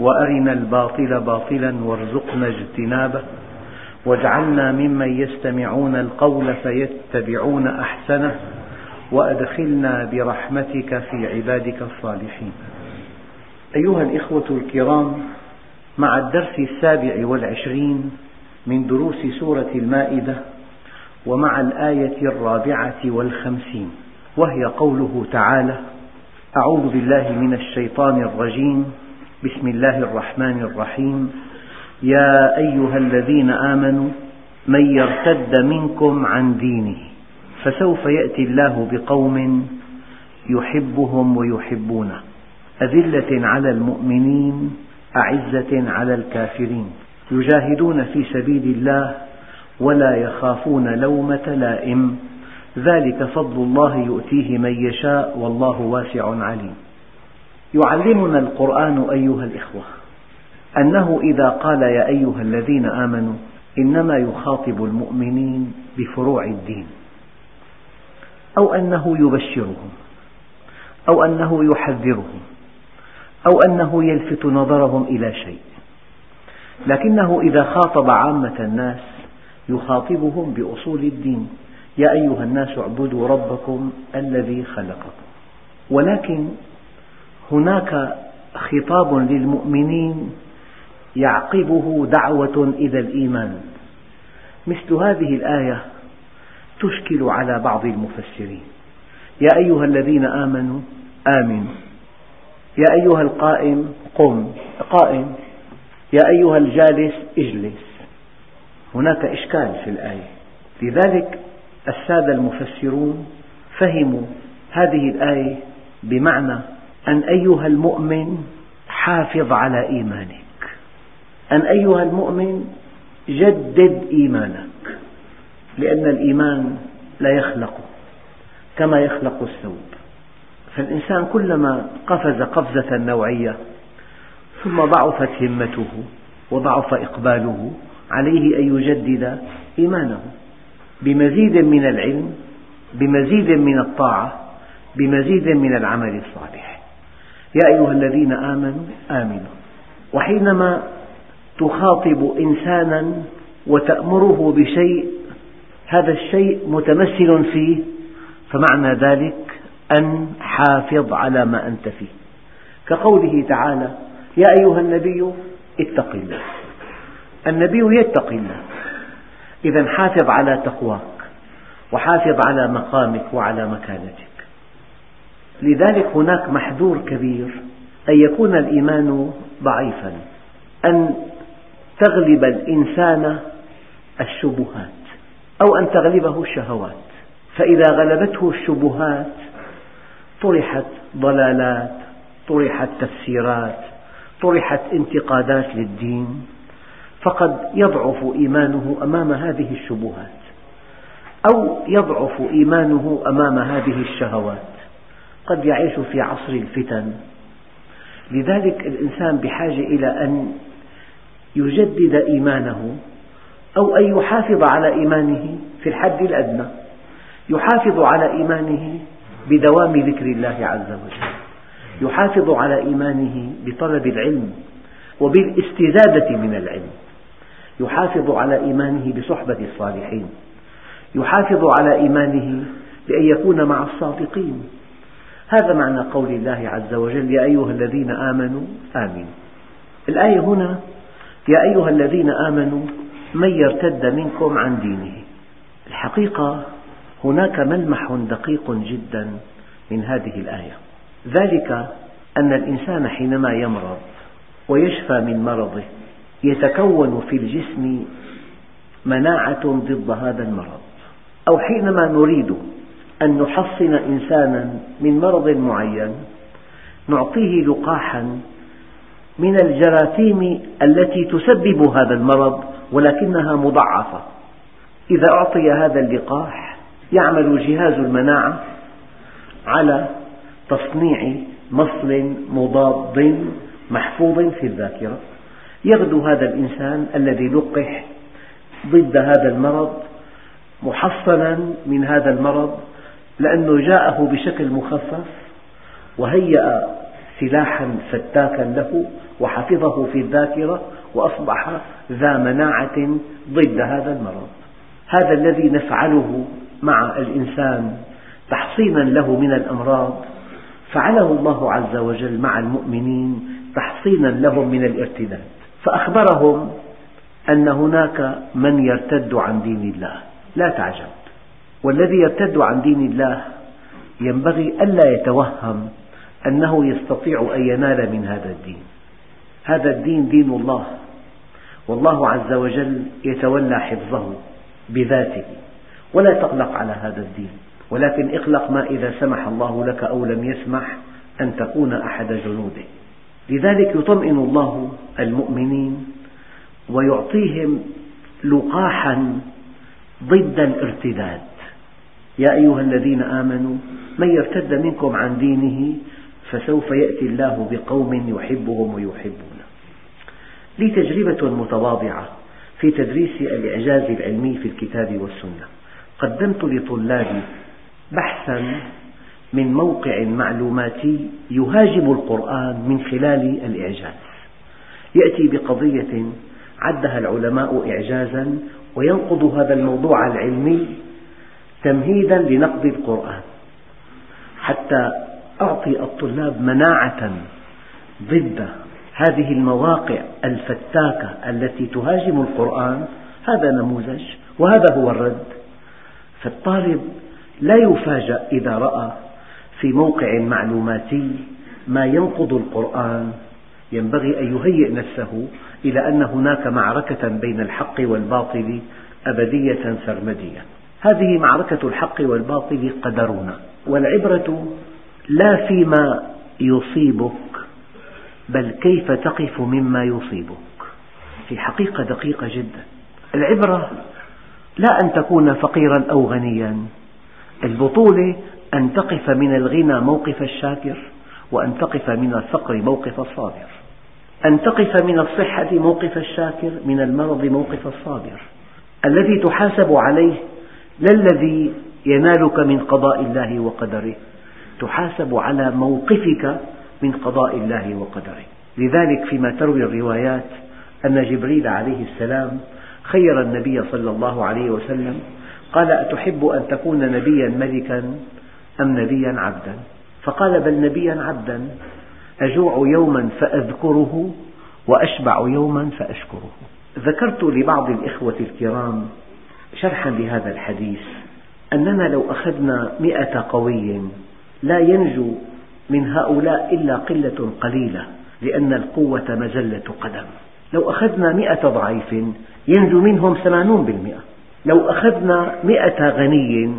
وأرنا الباطل باطلا وارزقنا اجتنابه. واجعلنا ممن يستمعون القول فيتبعون أحسنه. وأدخلنا برحمتك في عبادك الصالحين. أيها الإخوة الكرام مع الدرس السابع والعشرين من دروس سورة المائدة ومع الآية الرابعة والخمسين وهي قوله تعالى أعوذ بالله من الشيطان الرجيم. بسم الله الرحمن الرحيم. يا أيها الذين آمنوا من يرتد منكم عن دينه فسوف يأتي الله بقوم يحبهم ويحبونه. أذلة على المؤمنين أعزة على الكافرين. يجاهدون في سبيل الله ولا يخافون لومة لائم. ذلك فضل الله يؤتيه من يشاء والله واسع عليم. يعلمنا القرآن أيها الإخوة أنه إذا قال يا أيها الذين آمنوا إنما يخاطب المؤمنين بفروع الدين أو أنه يبشرهم أو أنه يحذرهم أو أنه يلفت نظرهم إلى شيء لكنه إذا خاطب عامة الناس يخاطبهم بأصول الدين يا أيها الناس اعبدوا ربكم الذي خلقكم ولكن هناك خطاب للمؤمنين يعقبه دعوة إلى الإيمان. مثل هذه الآية تشكل على بعض المفسرين. يا أيها الذين آمنوا آمنوا. يا أيها القائم قم. قائم. يا أيها الجالس اجلس. هناك إشكال في الآية. لذلك السادة المفسرون فهموا هذه الآية بمعنى أن أيها المؤمن حافظ على إيمانك. أن أيها المؤمن جدد إيمانك لأن الإيمان لا يخلق كما يخلق الثوب. فالإنسان كلما قفز قفزة نوعية ثم ضعفت همته وضعف إقباله عليه أن يجدد إيمانه. بمزيد من العلم بمزيد من الطاعة بمزيد من العمل الصالح. يا أيها الذين آمنوا آمنوا. وحينما تخاطب إنسانا وتأمره بشيء هذا الشيء متمثل فيه فمعنى ذلك أن حافظ على ما أنت فيه. كقوله تعالى يا أيها النبي اتق الله. النبي يتقي الله. إذا حافظ على تقواك وحافظ على مقامك وعلى مكانتك. لذلك هناك محذور كبير أن يكون الإيمان ضعيفا أن تغلب الإنسان الشبهات أو أن تغلبه الشهوات. فإذا غلبته الشبهات طرحت ضلالات طرحت تفسيرات طرحت انتقادات للدين فقد يضعف إيمانه أمام هذه الشبهات أو يضعف إيمانه أمام هذه الشهوات. قد يعيش في عصر الفتن. لذلك الإنسان بحاجة إلى أن يجدد إيمانه أو أن يحافظ على إيمانه في الحد الأدنى. يحافظ على إيمانه بدوام ذكر الله عز وجل. يحافظ على إيمانه بطلب العلم وبالاستزادة من العلم. يحافظ على إيمانه بصحبة الصالحين. يحافظ على إيمانه بأن يكون مع الصادقين. هذا معنى قول الله عز وجل يا أيها الذين آمنوا آمنوا الآية هنا يا أيها الذين آمنوا من يرتد منكم عن دينه. الحقيقة هناك ملمح دقيق جدا من هذه الآية. ذلك أن الإنسان حينما يمرض ويشفى من مرضه يتكون في الجسم مناعة ضد هذا المرض. أو حينما نريد أن نحصن إنسانا من مرض معين نعطيه لقاحا من الجراثيم التي تسبب هذا المرض ولكنها مضعفة إذا أعطي هذا اللقاح يعمل جهاز المناعة على تصنيع مصل مضاد محفوظ في الذاكرة. يغدو هذا الإنسان الذي لقح ضد هذا المرض محصنا من هذا المرض لأنه جاءه بشكل مخفف وهيأ سلاحا فتاكا له وحفظه في الذاكرة وأصبح ذا مناعة ضد هذا المرض. هذا الذي نفعله مع الإنسان تحصينا له من الأمراض. فعله الله عز وجل مع المؤمنين تحصينا لهم من الارتداد. فأخبرهم أن هناك من يرتد عن دين الله. لا تعجب. والذي يرتد عن دين الله ينبغي ألا يتوهم أنه يستطيع أن ينال من هذا الدين. هذا الدين دين الله. والله عز وجل يتولى حفظه بذاته. ولا تقلق على هذا الدين. ولكن اقلق ما إذا سمح الله لك أو لم يسمح أن تكون أحد جنوده. لذلك يطمئن الله المؤمنين ويعطيهم لقاحا ضد الارتداد. يا أيها الذين آمنوا من يرتد منكم عن دينه فسوف يأتي الله بقوم يحبهم ويحبونه. لي تجربة متواضعة في تدريس الإعجاز العلمي في الكتاب والسنة. قدمت لطلابي بحثا من موقع معلوماتي يهاجم القرآن من خلال الإعجاز. يأتي بقضية عدها العلماء إعجازا وينقض هذا الموضوع العلمي تمهيدا لنقض القرآن. حتى أعطي الطلاب مناعة ضد هذه المواقع الفتاكة التي تهاجم القرآن. هذا نموذج وهذا هو الرد. فالطالب لا يفاجأ إذا رأى في موقع معلوماتي ما ينقض القرآن. ينبغي أن يهيئ نفسه إلى أن هناك معركة بين الحق والباطل أبدية سرمدية. هذه معركة الحق والباطل قدرنا والعبرة لا فيما يصيبك بل كيف تقف مما يصيبك. في حقيقة دقيقة جدا. العبرة لا أن تكون فقيرا أو غنيا. البطولة أن تقف من الغنى موقف الشاكر وأن تقف من الفقر موقف الصابر. أن تقف من الصحة موقف الشاكر من المرض موقف الصابر. الذي تحاسب عليه لا الذي ينالك من قضاء الله وقدره. تحاسب على موقفك من قضاء الله وقدره. لذلك فيما تروي الروايات أن جبريل عليه السلام خير النبي صلى الله عليه وسلم. قال أتحب أن تكون نبيا ملكا أم نبيا عبدا؟ فقال بل نبيا عبدا. أجوع يوما فأذكره وأشبع يوما فأشكره. ذكرت لبعض الإخوة الكرام شرحا لهذا الحديث أننا لو أخذنا مئة قوي لا ينجو من هؤلاء إلا قلة قليلة لأن القوة مزلة قدم. لو أخذنا مئة ضعيف ينجو منهم ثمانون بالمئة. لو أخذنا مئة غني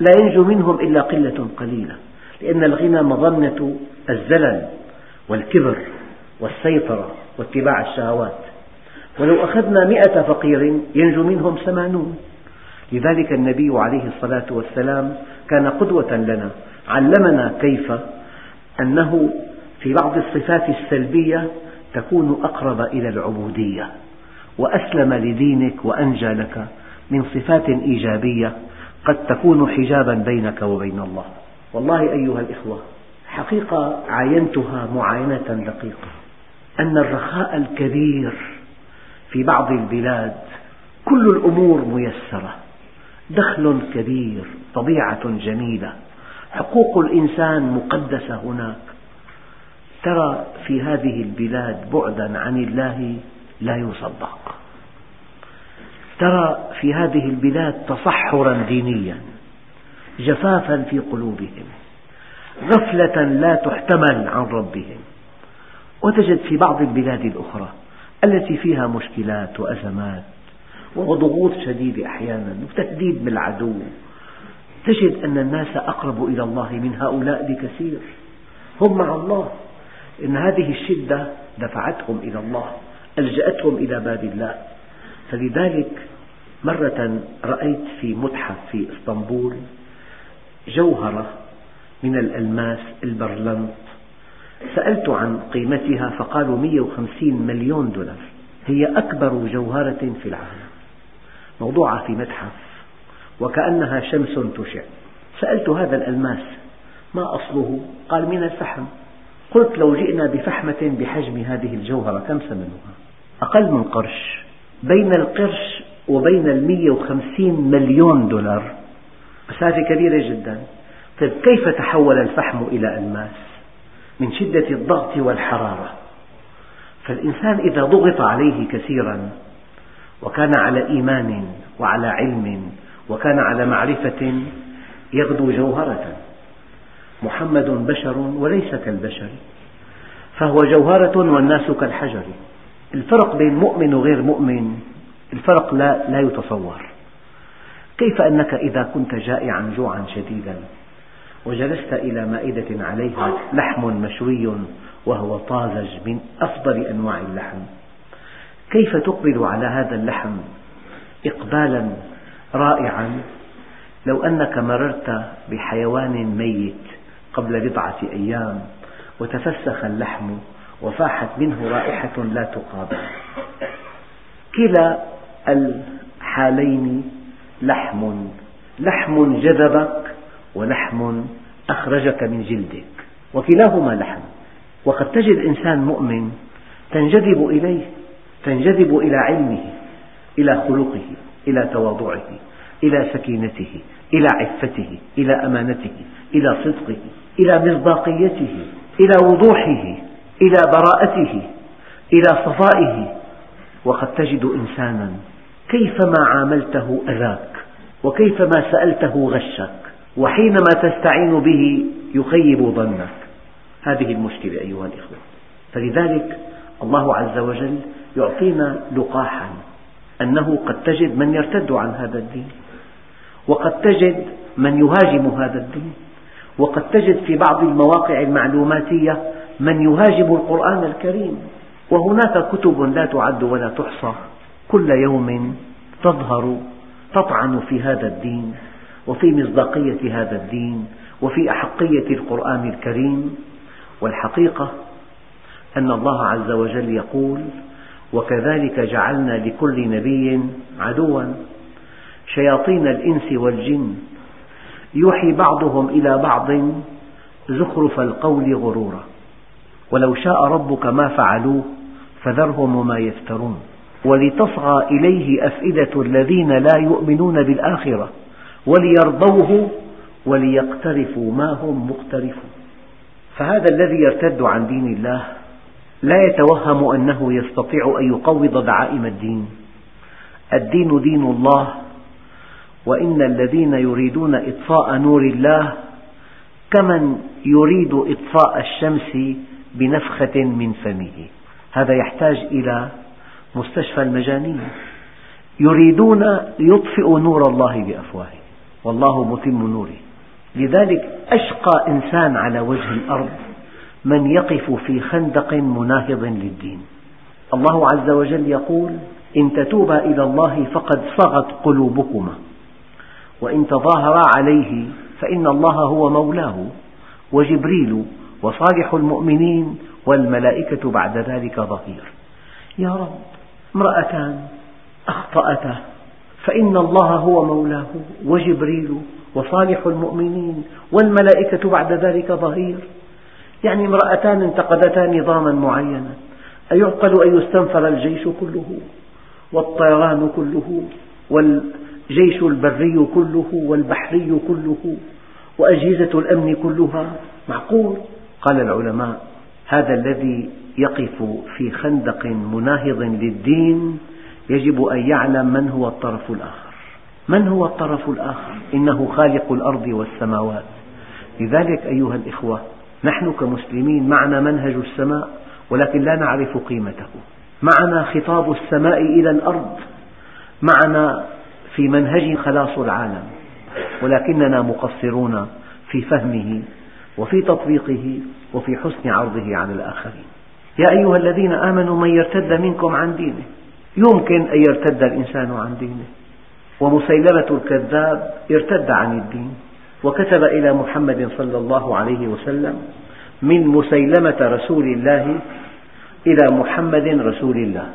لا ينجو منهم إلا قلة قليلة لأن الغنى مظنة الزلل والكبر والسيطرة واتباع الشهوات. ولو أخذنا مئة فقير ينجو منهم ثمانون. لذلك النبي عليه الصلاة والسلام كان قدوة لنا علمنا كيف أنه في بعض الصفات السلبية تكون أقرب إلى العبودية وأسلم لدينك وأنجى لك من صفات إيجابية قد تكون حجابا بينك وبين الله. والله أيها الإخوة حقيقة عاينتها معاينة دقيقة أن الرخاء الكبير في بعض البلاد كل الأمور ميسرة دخل كبير طبيعة جميلة حقوق الإنسان مقدسة هناك. ترى في هذه البلاد بعدا عن الله لا يصدق. ترى في هذه البلاد تصحرا دينيا جفافا في قلوبهم غفلة لا تحتمل عن ربهم. وتجد في بعض البلاد الأخرى التي فيها مشكلات وأزمات وضغوط شديدة أحيانا وتهديد بالعدو. تجد أن الناس أقرب إلى الله من هؤلاء بكثير. هم مع الله. إن هذه الشدة دفعتهم إلى الله ألجأتهم إلى باب الله. فلذلك مرة رأيت في متحف في إسطنبول جوهرة من الألماس البرلنط سألت عن قيمتها فقالوا 150 مليون دولار. هي أكبر جوهرة في العالم. موضوعة في متحف وكأنها شمس تشع. سألت هذا الألماس ما أصله؟ قال من الفحم. قلت لو جئنا بفحمة بحجم هذه الجوهرة كم ثمنها؟ أقل من قرش. بين القرش وبين المية وخمسين مليون دولار. مسافة كبيرة جدا. طيب كيف تحول الفحم إلى ألماس؟ من شدة الضغط والحرارة. فالإنسان إذا ضغط عليه كثيرا وكان على إيمان وعلى علم وكان على معرفة يغدو جوهرة. محمد بشر وليس كالبشر فهو جوهرة والناس كالحجر. الفرق بين مؤمن وغير مؤمن الفرق لا, لا يتصور. كيف أنك إذا كنت جائعا جوعا شديدا؟ وجلست إلى مائدة عليها لحم مشوي وهو طازج من أفضل أنواع اللحم. كيف تقبل على هذا اللحم؟ إقبالا رائعا. لو أنك مررت بحيوان ميت قبل بضعة أيام وتفسخ اللحم وفاحت منه رائحة لا تقابل. كلا الحالين لحم لحم جذبك ولحم أخرجك من جلدك. وكلاهما لحم. وقد تجد إنسان مؤمن تنجذب إليه تنجذب إلى علمه إلى خلقه إلى تواضعه إلى سكينته إلى عفته إلى أمانته إلى صدقه إلى مصداقيته إلى وضوحه إلى براءته إلى صفائه. وقد تجد إنسانا كيفما عاملته أذاك وكيفما سألته غشك وحينما تستعين به يخيب ظنك. هذه المشكلة أيها الإخوة. فلذلك الله عز وجل يعطينا لقاحا أنه قد تجد من يرتد عن هذا الدين وقد تجد من يهاجم هذا الدين وقد تجد في بعض المواقع المعلوماتية من يهاجم القرآن الكريم وهناك كتب لا تعد ولا تحصى. كل يوم تظهر تطعن في هذا الدين. وفي مصداقية هذا الدين وفي أحقية القرآن الكريم. والحقيقة أن الله عز وجل يقول وكذلك جعلنا لكل نبي عدوا. شياطين الإنس والجن يوحي بعضهم إلى بعض زخرف القول غرورا. ولو شاء ربك ما فعلوه فذرهم وما يفترون. ولتصغى إليه أفئدة الذين لا يؤمنون بالآخرة. وليرضوه وليقترفوا ما هم مقترفون. فهذا الذي يرتد عن دين الله لا يتوهم أنه يستطيع أن يقوض دعائم الدين. الدين دين الله وإن الذين يريدون إطفاء نور الله كمن يريد إطفاء الشمس بنفخة من فمه. هذا يحتاج إلى مستشفى المجانين. يريدون ليطفئوا نور الله بأفواههم. والله متم نوره لذلك أشقى إنسان على وجه الأرض من يقف في خندق مناهض للدين. الله عز وجل يقول إن تتوبا إلى الله فقد صغت قلوبكما. وإن تظاهرا عليه فإن الله هو مولاه. وجبريل وصالح المؤمنين والملائكة بعد ذلك ظهير. يا رب امرأتان أخطأتا. فإن الله هو مولاه وجبريل وصالح المؤمنين والملائكة بعد ذلك ظهير. يعني امرأتان انتقدتا نظاما معينا. أيعقل أن يستنفر الجيش كله والطيران كله والجيش البري كله والبحري كله وأجهزة الأمن كلها. معقول؟ قال العلماء هذا الذي يقف في خندق مناهض للدين يجب أن يعلم من هو الطرف الآخر. من هو الطرف الآخر؟ إنه خالق الأرض والسماوات. لذلك أيها الإخوة نحن كمسلمين معنا منهج السماء ولكن لا نعرف قيمته. معنا خطاب السماء إلى الأرض. معنا في منهج خلاص العالم. ولكننا مقصرون في فهمه وفي تطبيقه وفي حسن عرضه على الآخرين. يا أيها الذين آمنوا من يرتد منكم عن دينه يمكن أن يرتد الإنسان عن دينه. ومسيلمة الكذاب ارتد عن الدين. وكتب إلى محمد صلى الله عليه وسلم من مسيلمة رسول الله إلى محمد رسول الله.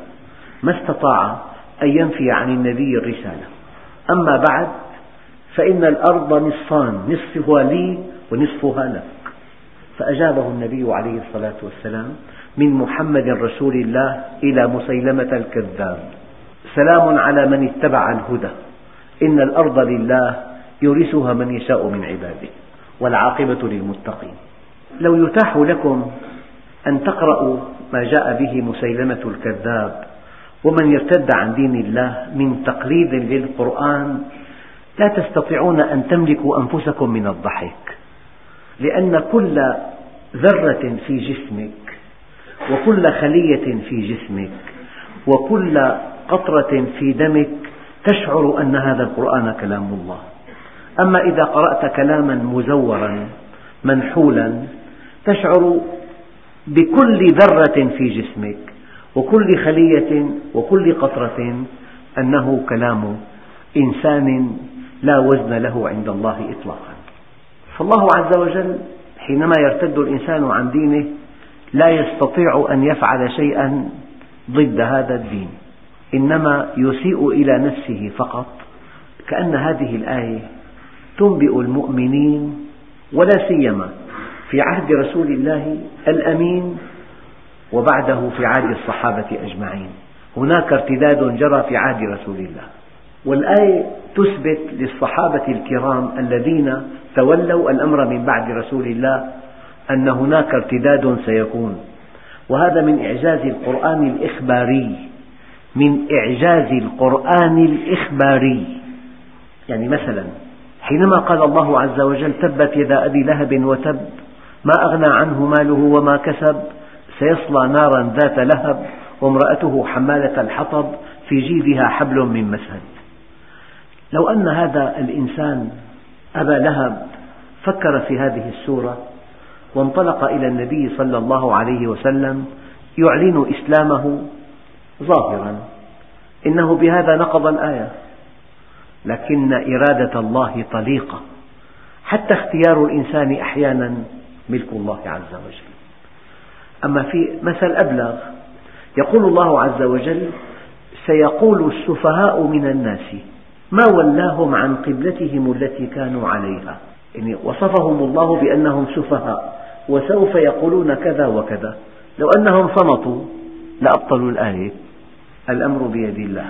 ما استطاع أن ينفي عن النبي الرسالة. أما بعد فإن الأرض نصفان نصفها لي ونصفها لك. فأجابه النبي عليه الصلاة والسلام من محمد رسول الله إلى مسيلمة الكذاب. سلام على من اتبع الهدى. إن الأرض لله يورثها من يشاء من عباده والعاقبة للمتقين. لو يتاح لكم أن تقرأوا ما جاء به مسيلمة الكذاب ومن يرتد عن دين الله من تقليد للقرآن لا تستطيعون أن تملكوا أنفسكم من الضحك. لأن كل ذرة في جسمك وكل خلية في جسمك وكل قطرة في دمك تشعر أن هذا القرآن كلام الله. أما إذا قرأت كلاما مزورا منحولا تشعر بكل ذرة في جسمك وكل خلية وكل قطرة أنه كلام إنسان لا وزن له عند الله إطلاقا. فالله عز وجل حينما يرتد الإنسان عن دينه لا يستطيع أن يفعل شيئا ضد هذا الدين إنما يسيء إلى نفسه فقط. كأن هذه الآية تنبئ المؤمنين ولا سيما في عهد رسول الله الأمين وبعده في عهد الصحابة أجمعين. هناك ارتداد جرى في عهد رسول الله. والآية تثبت للصحابة الكرام الذين تولوا الأمر من بعد رسول الله أن هناك ارتداد سيكون. وهذا من إعجاز القرآن الإخباري. من إعجاز القرآن الإخباري. يعني مثلا حينما قال الله عز وجل تبت يدا أبي لهب وتب ما أغنى عنه ماله وما كسب سيصلى نارا ذات لهب وامرأته حمالة الحطب في جيدها حبل من مسد. لو أن هذا الإنسان أبا لهب فكر في هذه السورة وانطلق إلى النبي صلى الله عليه وسلم يعلن إسلامه ظاهرا. إنه بهذا نقض الآية. لكن إرادة الله طليقة. حتى اختيار الإنسان أحيانا ملك الله عز وجل. أما في مثل أبلغ يقول الله عز وجل سيقول السفهاء من الناس ما ولاهم عن قبلتهم التي كانوا عليها يعني وصفهم الله بأنهم سفهاء. وسوف يقولون كذا وكذا. لو أنهم صمتوا لأبطلوا الآية. الأمر بيد الله.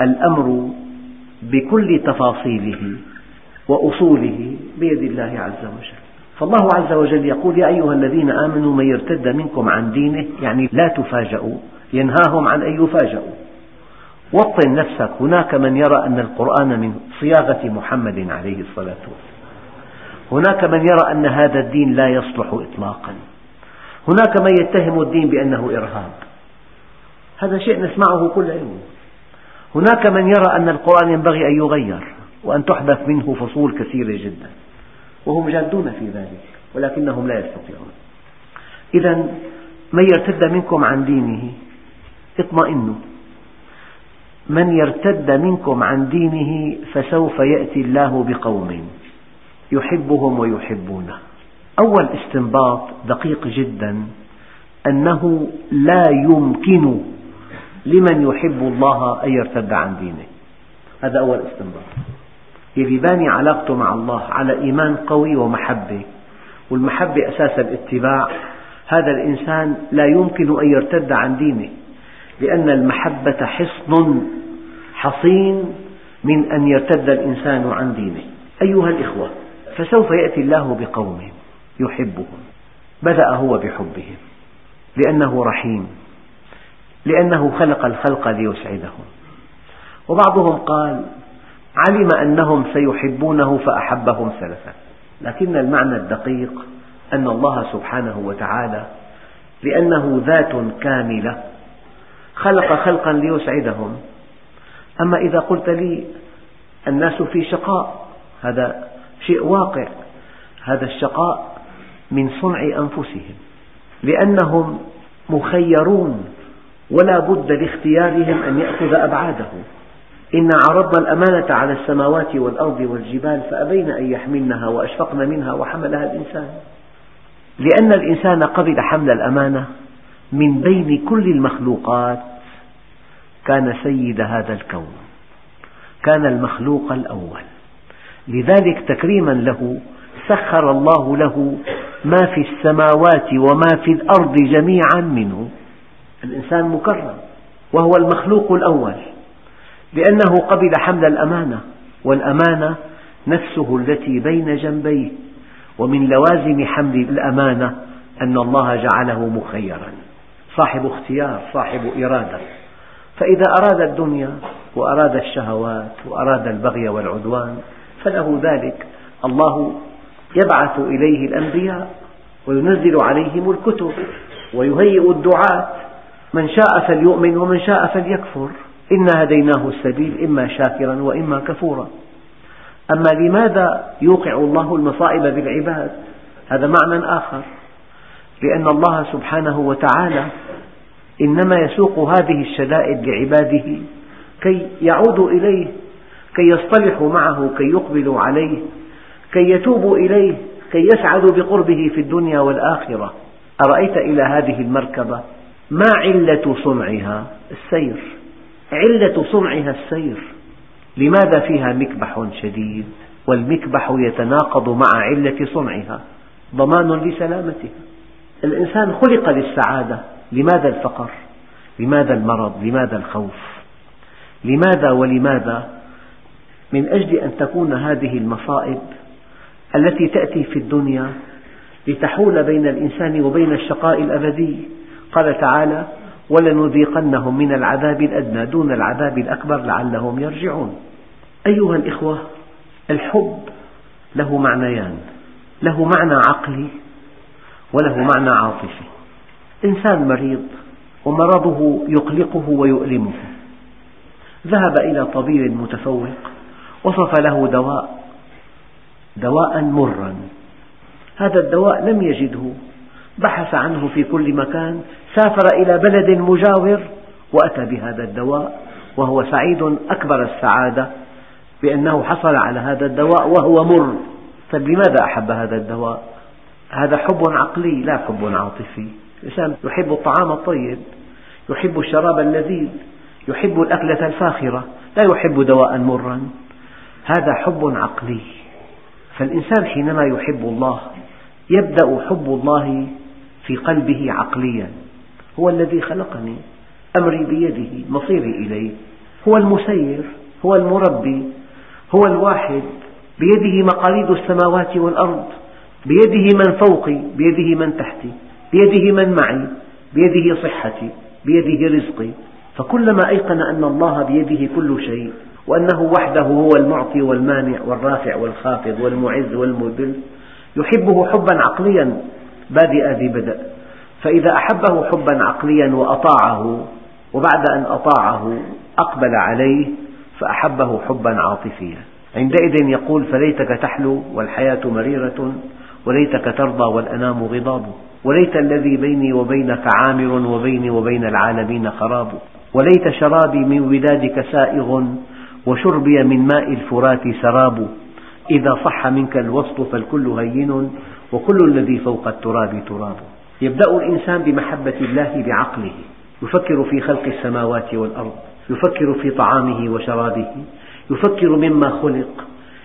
الأمر بكل تفاصيله وأصوله بيد الله عز وجل. فالله عز وجل يقول يا أيها الذين آمنوا من يرتد منكم عن دينه يعني لا تفاجؤوا ينهاهم عن أن يفاجؤوا وطن نفسك. هناك من يرى أن القرآن من صياغة محمد عليه الصلاة والسلام. هناك من يرى أن هذا الدين لا يصلح إطلاقا. هناك من يتهم الدين بأنه إرهاب. هذا شيء نسمعه كل يوم. هناك من يرى أن القرآن ينبغي أن يغير وأن تحذف منه فصول كثيرة جدا. وهم جادون في ذلك ولكنهم لا يستطيعون. إذا من يرتد منكم عن دينه؟ اطمئنوا. من يرتد منكم عن دينه فسوف يأتي الله بقوم. يحبهم ويحبونه. أول استنباط دقيق جدا أنه لا يمكن لمن يحب الله أن يرتد عن دينه. هذا أول استنباط. يلي باني علاقته مع الله على إيمان قوي ومحبة والمحبة أساس الاتباع. هذا الإنسان لا يمكن أن يرتد عن دينه لأن المحبة حصن حصين من أن يرتد الإنسان عن دينه. أيها الإخوة فسوف يأتي الله بقوم يحبهم. بدأ هو بحبهم. لأنه رحيم. لأنه خلق الخلق ليسعدهم. وبعضهم قال علم أنهم سيحبونه فأحبهم سلفا. لكن المعنى الدقيق أن الله سبحانه وتعالى لأنه ذات كاملة خلق خلقا ليسعدهم. أما إذا قلت لي الناس في شقاء هذا شيء واقع هذا الشقاء من صنع أنفسهم لأنهم مخيرون ولا بد لاختيارهم أن يأخذ أبعاده. إنا عرضنا الأمانة على السماوات والأرض والجبال فأبين أن يحملنها وأشفقن منها وحملها الإنسان. لأن الإنسان قبل حمل الأمانة من بين كل المخلوقات كان سيد هذا الكون كان المخلوق الأول. لذلك تكريما له سخر الله له ما في السماوات وما في الأرض جميعا منه. الإنسان مكرم وهو المخلوق الأول لأنه قبل حمل الأمانة والأمانة نفسه التي بين جنبيه. ومن لوازم حمل الأمانة أن الله جعله مخيرا. صاحب اختيار صاحب إرادة. فإذا أراد الدنيا وأراد الشهوات وأراد البغي والعدوان فله ذلك. الله يبعث إليه الأنبياء وينزل عليهم الكتب ويهيئ الدعاة. من شاء فليؤمن ومن شاء فليكفر. إنا هديناه السبيل إما شاكرا وإما كفورا. أما لماذا يوقع الله المصائب بالعباد؟ هذا معنى آخر. لأن الله سبحانه وتعالى إنما يسوق هذه الشدائد لعباده كي يعودوا إليه كي يصطلحوا معه كي يقبلوا عليه كي يتوبوا إليه كي يسعدوا بقربه في الدنيا والآخرة. أرأيت إلى هذه المركبة؟ ما علة صنعها؟ السير. علة صنعها السير. لماذا فيها مكبح شديد؟ والمكبح يتناقض مع علة صنعها. ضمان لسلامتها. الإنسان خلق للسعادة. لماذا الفقر؟ لماذا المرض؟ لماذا الخوف؟ لماذا ولماذا من أجل أن تكون هذه المصائب التي تأتي في الدنيا لتحول بين الإنسان وبين الشقاء الأبدي. قال تعالى ولنذيقنهم من العذاب الأدنى دون العذاب الأكبر لعلهم يرجعون. أيها الإخوة الحب له معنيان له معنى عقلي وله معنى عاطفي. إنسان مريض ومرضه يقلقه ويؤلمه. ذهب إلى طبيب متفوق وصف له دواء دواء مرا. هذا الدواء لم يجده. بحث عنه في كل مكان سافر إلى بلد مجاور وأتى بهذا الدواء وهو سعيد أكبر السعادة بأنه حصل على هذا الدواء وهو مر. طيب لماذا أحب هذا الدواء؟ هذا حب عقلي لا حب عاطفي. الإنسان يحب الطعام الطيب يحب الشراب اللذيذ يحب الأكلة الفاخرة لا يحب دواء مرا. هذا حب عقلي. فالإنسان حينما يحب الله يبدأ حب الله في قلبه عقليا. هو الذي خلقني أمري بيده مصيري إليه. هو المسير هو المربي هو الواحد. بيده مقاليد السماوات والأرض. بيده من فوقي بيده من تحتي. بيده من معي بيده صحتي بيده رزقي. فكلما أيقن أن الله بيده كل شيء وأنه وحده هو المعطي والمانع والرافع والخافض والمعز والمذل. يحبه حبا عقليا بادئ ذي بدء. فإذا أحبه حبا عقليا وأطاعه وبعد أن أطاعه أقبل عليه فأحبه حبا عاطفيا. عندئذ يقول فليتك تحلو والحياة مريرة وليتك ترضى والأنام غضاب. وليت الذي بيني وبينك عامر وبيني وبين العالمين خراب. وليت شرابي من ودادك سائغ. وشربي من ماء الفرات سراب. إذا صح منك الوصف فالكل هين وكل الذي فوق التراب تراب. يبدأ الإنسان بمحبة الله بعقله. يفكر في خلق السماوات والأرض. يفكر في طعامه وشرابه. يفكر مما خلق.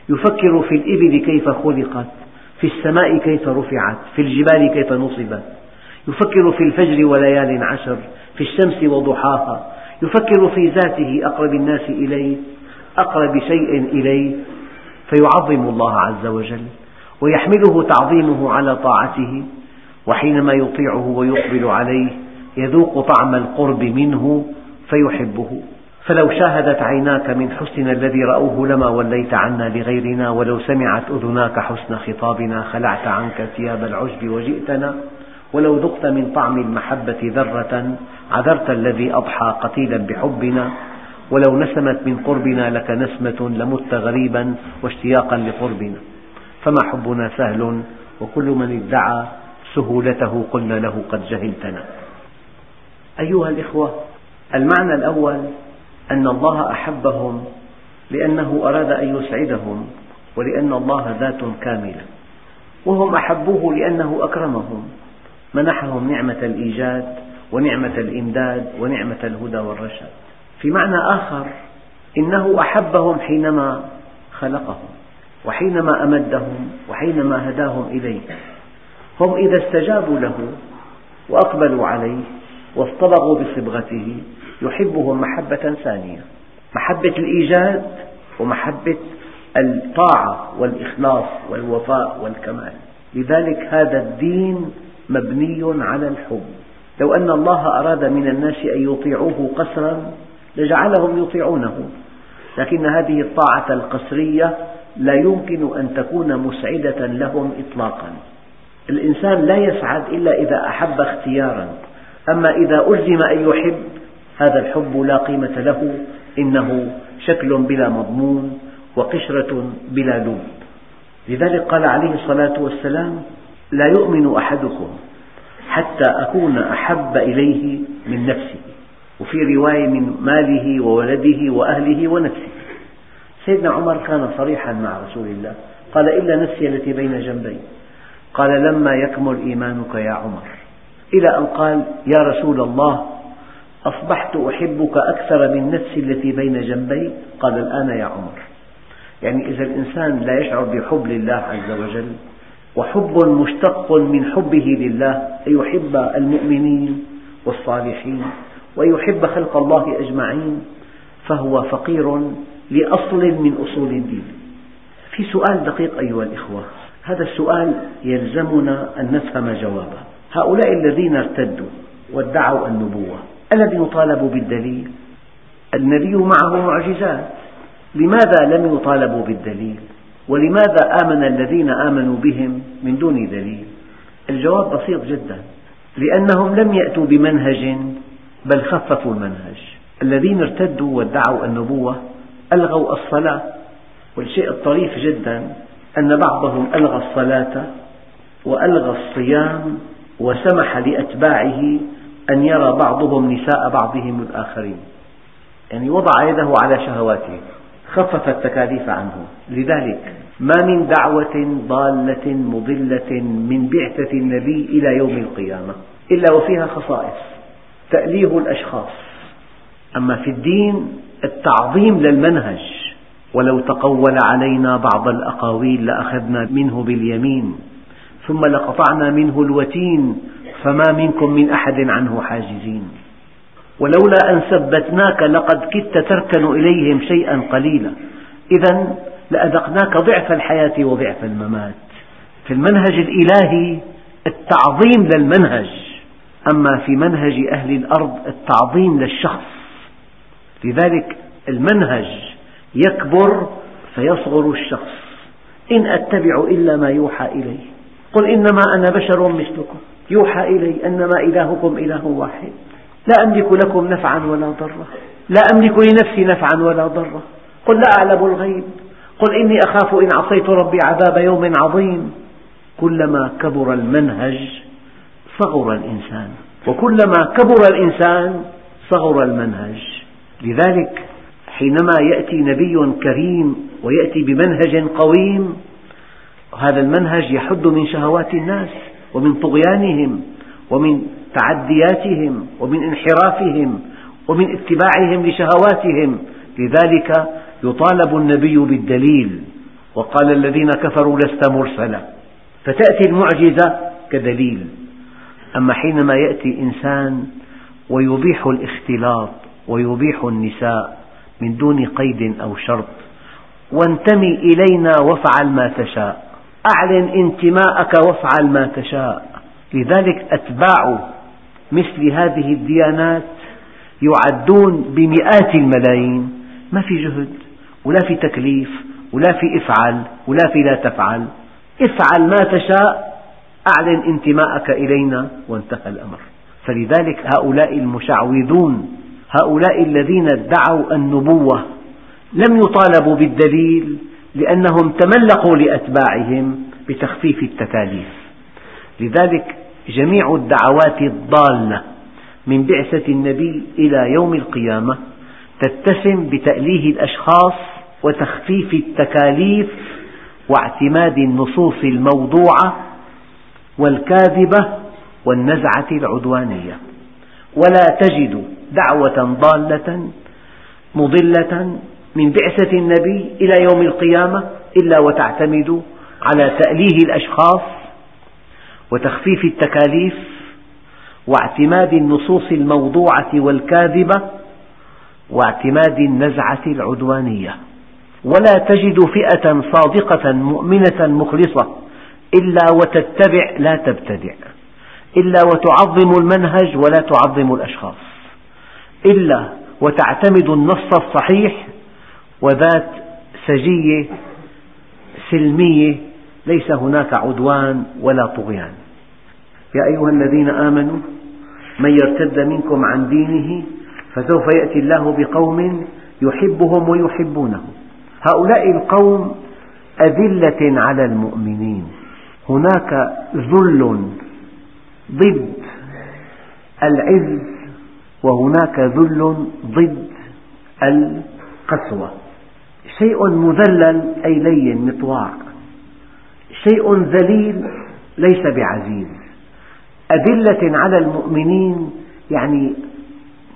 يفكر في الإبل كيف خلقت. في السماء كيف رفعت. في الجبال كيف نصبت. يفكر في الفجر وليال عشر. في الشمس وضحاها. يفكر في ذاته أقرب الناس إليه. أقرب شيء إليه فيعظم الله عز وجل ويحمله تعظيمه على طاعته وحينما يطيعه ويقبل عليه يذوق طعم القرب منه فيحبه. فلو شاهدت عيناك من حسن الذي رأوه لما وليت عنا لغيرنا ولو سمعت أذناك حسن خطابنا خلعت عنك ثياب العجب وجئتنا ولو ذقت من طعم المحبة ذرة عذرت الذي أضحى قتيلا بحبنا ولو نسمت من قربنا لك نسمة لمت غريبا واشتياقا لقربنا. فما حبنا سهل وكل من ادعى سهولته قلنا له قد جهلتنا. أيها الإخوة المعنى الأول أن الله أحبهم لأنه أراد أن يسعدهم ولأن الله ذات كاملة. وهم أحبوه لأنه أكرمهم. منحهم نعمة الإيجاد ونعمة الإمداد ونعمة الهدى والرشاد. في معنى آخر إنه أحبهم حينما خلقهم وحينما أمدهم وحينما هداهم إليه. هم إذا استجابوا له وأقبلوا عليه واصطبغوا بصبغته يحبهم محبة ثانية محبة الإيجاد ومحبة الطاعة والإخلاص والوفاء والكمال. لذلك هذا الدين مبني على الحب. لو أن الله أراد من الناس أن يطيعوه قسرا لجعلهم يطيعونه. لكن هذه الطاعة القسرية لا يمكن أن تكون مسعدة لهم إطلاقا. الإنسان لا يسعد إلا إذا أحب اختيارا. أما إذا ألزم أن يحب هذا الحب لا قيمة له. إنه شكل بلا مضمون وقشرة بلا لب لذلك قال عليه الصلاة والسلام لا يؤمن أحدكم حتى أكون أحب إليه من نفسه وفي رواية من ماله وولده وأهله ونفسه. سيدنا عمر كان صريحا مع رسول الله. قال إلا نفسي التي بين جنبي. قال لما يكمل إيمانك يا عمر. إلى أن قال يا رسول الله أصبحت أحبك أكثر من نفسي التي بين جنبي؟ قال الآن يا عمر. يعني إذا الإنسان لا يشعر بحب لله عز وجل وحب مشتق من حبه لله أن يحب المؤمنين والصالحين. وأن يحب خلق الله أجمعين فهو فقير لأصل من أصول الدين في سؤال دقيق أيها الإخوة هذا السؤال يلزمنا أن نفهم جوابه هؤلاء الذين ارتدوا وادعوا النبوة ألم يطالبوا بالدليل؟ النبي معه معجزات لماذا لم يطالبوا بالدليل؟ ولماذا آمن الذين آمنوا بهم من دون دليل؟ الجواب بسيط جدا لأنهم لم يأتوا بمنهج بل خففوا المنهج. الذين ارتدوا وادعوا النبوة ألغوا الصلاة. والشيء الطريف جدا أن بعضهم ألغى الصلاة وألغى الصيام وسمح لأتباعه أن يرى بعضهم نساء بعضهم الآخرين. يعني وضع يده على شهواته خفف التكاليف عنه. لذلك ما من دعوة ضالة مضلة من بعثة النبي إلى يوم القيامة إلا وفيها خصائص. تأليه الأشخاص. أما في الدين التعظيم للمنهج ولو تقول علينا بعض الأقاويل لأخذنا منه باليمين ثم لقطعنا منه الوتين فما منكم من أحد عنه حاجزين. ولولا أن ثبتناك لقد كدت تركن إليهم شيئا قليلا. إذا لأذقناك ضعف الحياة وضعف الممات. في المنهج الإلهي التعظيم للمنهج. أما في منهج أهل الأرض التعظيم للشخص لذلك المنهج يكبر فيصغر الشخص. إن أتبع إلا ما يوحى إلي قل إنما أنا بشر مثلكم. يوحى إلي أنما إلهكم إله واحد. لا أملك لكم نفعا ولا ضرا. لا أملك لنفسي نفعا ولا ضرا. قل لا أعلم الغيب. قل إني أخاف إن عصيت ربي عذاب يوم عظيم. كلما كبر المنهج صغر الإنسان. وكلما كبر الإنسان صغر المنهج. لذلك حينما يأتي نبي كريم ويأتي بمنهج قويم هذا المنهج يحد من شهوات الناس ومن طغيانهم ومن تعدياتهم ومن انحرافهم ومن اتباعهم لشهواتهم. لذلك يطالب النبي بالدليل وقال الذين كفروا لست مرسلا. فتأتي المعجزة كدليل. أما حينما يأتي إنسان ويبيح الاختلاط ويبيح النساء من دون قيد أو شرط وانتمي إلينا وافعل ما تشاء أعلن انتماءك وافعل ما تشاء. لذلك أتباع مثل هذه الديانات يعدون بمئات الملايين. ما في جهد ولا في تكليف ولا في افعل ولا في لا تفعل. افعل ما تشاء أعلن انتماءك إلينا وانتهى الأمر. فلذلك هؤلاء المشعوذون هؤلاء الذين ادعوا النبوة لم يطالبوا بالدليل لأنهم تملقوا لأتباعهم بتخفيف التكاليف. لذلك جميع الدعوات الضالة من بعثة النبي إلى يوم القيامة تتسم بتأليه الأشخاص وتخفيف التكاليف واعتماد النصوص الموضوعة والكاذبة والنزعة العدوانية. ولا تجد دعوة ضالة مضلة من بعثة النبي إلى يوم القيامة إلا وتعتمد على تأليه الأشخاص وتخفيف التكاليف واعتماد النصوص الموضوعة والكاذبة واعتماد النزعة العدوانية. ولا تجد فئة صادقة مؤمنة مخلصة إلا وتتبع لا تبتدع. إلا وتعظم المنهج ولا تعظم الأشخاص. إلا وتعتمد النص الصحيح وذات سجية سلمية ليس هناك عدوان ولا طغيان. يا أيها الذين آمنوا من يرتد منكم عن دينه فسوف يأتي الله بقوم يحبهم ويحبونه. هؤلاء القوم أذلة على المؤمنين. هناك ذل ضد العز وهناك ذل ضد القسوة. شيء مذلل أي لين مطواع شيء ذليل ليس بعزيز. أذلة على المؤمنين يعني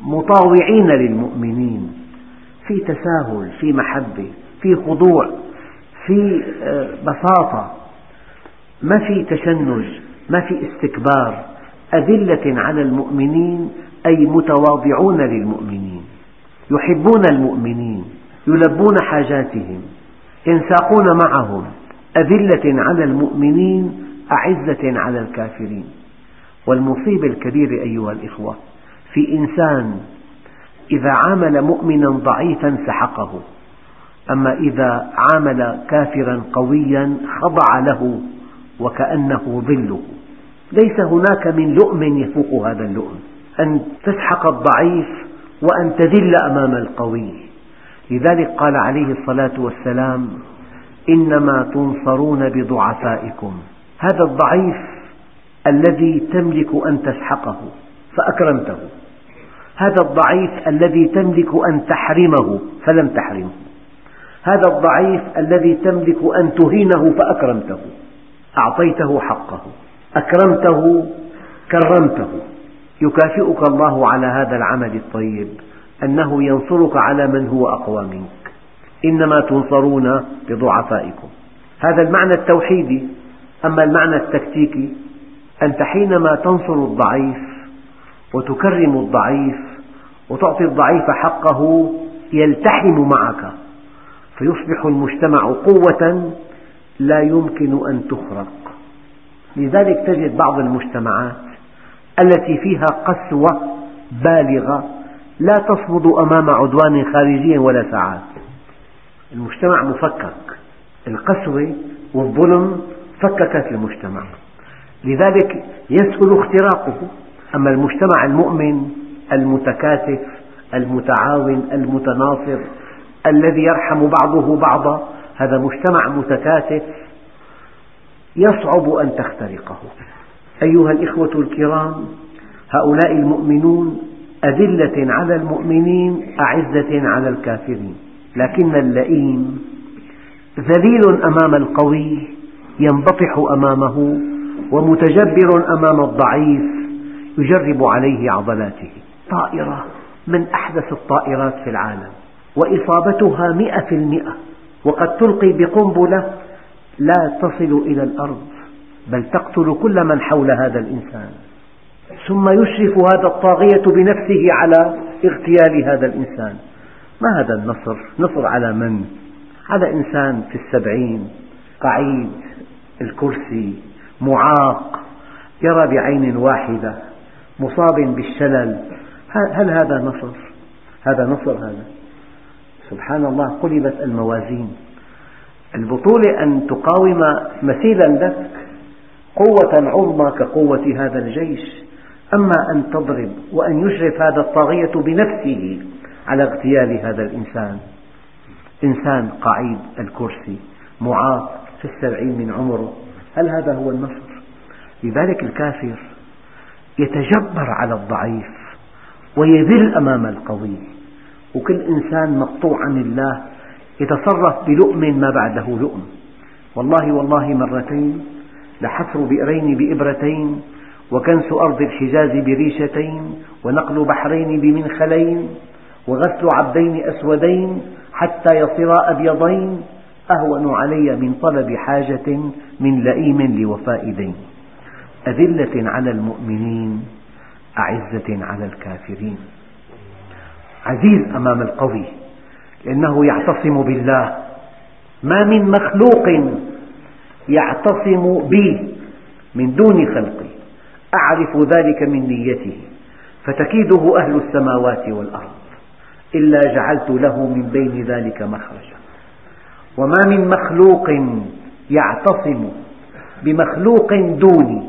مطاوعين للمؤمنين في تساهل في محبة في خضوع في آه، بساطة. ما في تشنج ما في استكبار. أذلة على المؤمنين أي متواضعون للمؤمنين. يحبون المؤمنين يلبون حاجاتهم ينساقون معهم. أذلة على المؤمنين أعزة على الكافرين. والمصيبة الكبيرة أيها الإخوة في إنسان إذا عامل مؤمنا ضعيفا سحقه. أما إذا عامل كافرا قويا خضع له وكأنه ظله ليس هناك من لؤم يفوق هذا اللؤم. أن تسحق الضعيف وأن تذل أمام القوي. لذلك قال عليه الصلاة والسلام إنما تنصرون بضعفائكم. هذا الضعيف الذي تملك أن تسحقه فأكرمته. هذا الضعيف الذي تملك أن تحرمه فلم تحرمه. هذا الضعيف الذي تملك أن تهينه فأكرمته. أعطيته حقه أكرمته كرمته. يكافئك الله على هذا العمل الطيب أنه ينصرك على من هو أقوى منك. إنما تنصرون بضعفائكم هذا المعنى التوحيدي. أما المعنى التكتيكي أنت حينما تنصر الضعيف وتكرم الضعيف وتعطي الضعيف حقه يلتحم معك فيصبح المجتمع قوة لا يمكن أن تخرق لذلك تجد بعض المجتمعات التي فيها قسوة بالغة لا تصمد أمام عدوان خارجي ولا ساعات. المجتمع مفكك. القسوة والظلم فككت المجتمع. لذلك يسهل اختراقه. أما المجتمع المؤمن المتكاتف المتعاون المتناصر الذي يرحم بعضه بعضا هذا مجتمع متكاتف يصعب أن تخترقه. أيها الإخوة الكرام هؤلاء المؤمنون أذلة على المؤمنين أعزة على الكافرين. لكن اللئيم ذليل أمام القوي ينبطح أمامه ومتجبر أمام الضعيف يجرب عليه عضلاته. طائرة من أحدث الطائرات في العالم وإصابتها مئة في المئة. وقد تلقي بقنبلة لا تصل إلى الأرض بل تقتل كل من حول هذا الإنسان ثم يشرف هذا الطاغية بنفسه على اغتيال هذا الإنسان ما هذا النصر؟ نصر على من؟ على إنسان في السبعين قعيد الكرسي معاق يرى بعين واحدة مصاب بالشلل هل هذا نصر؟ هذا نصر هذا سبحان الله قلبت الموازين. البطولة أن تقاوم مثيلا لك قوة عظمى كقوة هذا الجيش. أما أن تضرب وأن يشرف هذا الطاغية بنفسه على اغتيال هذا الإنسان. إنسان قعيد الكرسي معاق في السبعين من عمره. هل هذا هو النصر؟ لذلك الكافر يتجبر على الضعيف ويذل أمام القوي. وكل إنسان مقطوع عن الله يتصرف بلؤم ما بعده لؤم. والله والله مرتين لحفر بئرين بإبرتين وكنس أرض الحجاز بريشتين ونقل بحرين بمنخلين وغسل عبدين أسودين حتى يصيرا أبيضين. أهون علي من طلب حاجة من لئيم لوفاء دين. أذلة على المؤمنين أعزة على الكافرين. عزيز أمام القوي لأنه يعتصم بالله. ما من مخلوق يعتصم بي من دون خلقي أعرف ذلك من نيته فتكيده أهل السماوات والأرض. إلا جعلت له من بين ذلك مخرجا. وما من مخلوق يعتصم بمخلوق دوني.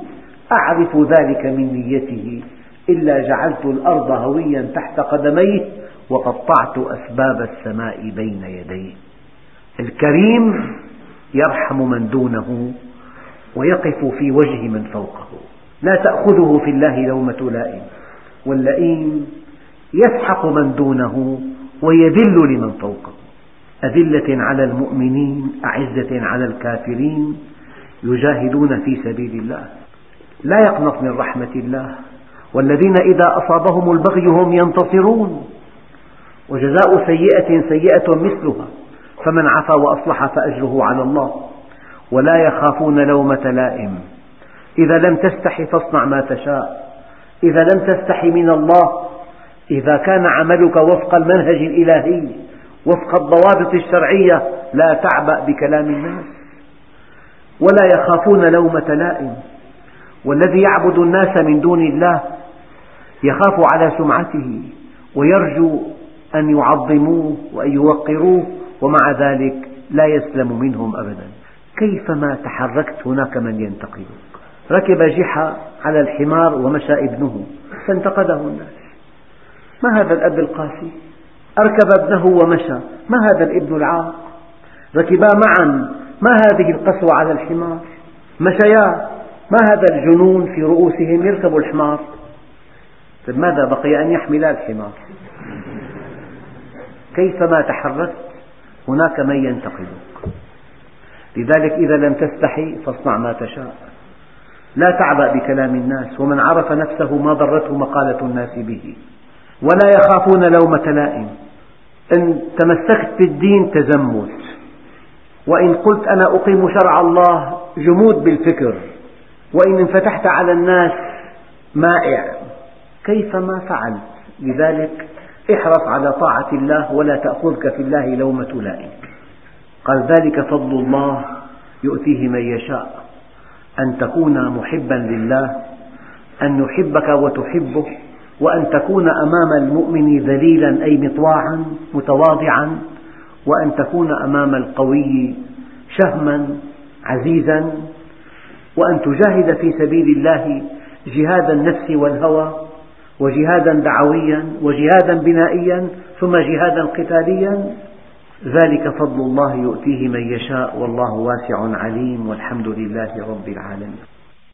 أعرف ذلك من نيته. إلا جعلت الأرض هويا تحت قدميه وقطعت أسباب السماء بين يديه الكريم يرحم من دونه ويقف في وجه من فوقه. لا تأخذه في الله لومة لائم واللئيم يسحق من دونه ويذل لمن فوقه. أذلة على المؤمنين أعزة على الكافرين يجاهدون في سبيل الله. لا يقنط من رحمة الله. والذين إذا أصابهم البغي هم ينتصرون. وجزاء سيئة سيئة مثلها. فمن عفا وأصلح فأجره على الله. ولا يخافون لومة لائم. إذا لم تستح فاصنع ما تشاء. إذا لم تستح من الله. إذا كان عملك وفق المنهج الإلهي وفق الضوابط الشرعية لا تعبأ بكلام الناس. ولا يخافون لومة لائم. والذي يعبد الناس من دون الله يخاف على سمعته ويرجو أن يعظموه وأن يوقروه ومع ذلك لا يسلم منهم أبدا. كيفما تحركت هناك من ينتقدك؟ ركب جحا على الحمار ومشى ابنه فانتقده الناس. ما هذا الأب القاسي؟ أركب ابنه ومشى ما هذا الابن العاق؟ ركبا معا ما هذه القسوة على الحمار؟ مشيا ما هذا الجنون في رؤوسهم؟ يركبوا الحمار. طيب ماذا بقي أن يحملا الحمار؟ كيفما تحركت هناك من ينتقدك. لذلك إذا لم تستحي فاصنع ما تشاء. لا تعبأ بكلام الناس ومن عرف نفسه ما ضرته مقالة الناس به. ولا يخافون لومة لائم. إن تمسكت بالدين تزمت. وإن قلت أنا أقيم شرع الله جمود بالفكر. وإن انفتحت على الناس مائع. كيفما فعلت. لذلك احرص على طاعة الله ولا تأخذك في الله لومة لائم قال ذلك فضل الله يؤتيه من يشاء. أن تكون محبا لله أن يحبك وتحبه وأن تكون أمام المؤمن ذليلا أي مطواعا متواضعا وأن تكون أمام القوي شهما عزيزا وأن تجاهد في سبيل الله جهاد النفس والهوى وجهادا دعويا وجهادا بنائيا ثم جهادا قتاليا ذلك فضل الله يؤتيه من يشاء والله واسع عليم والحمد لله رب العالمين.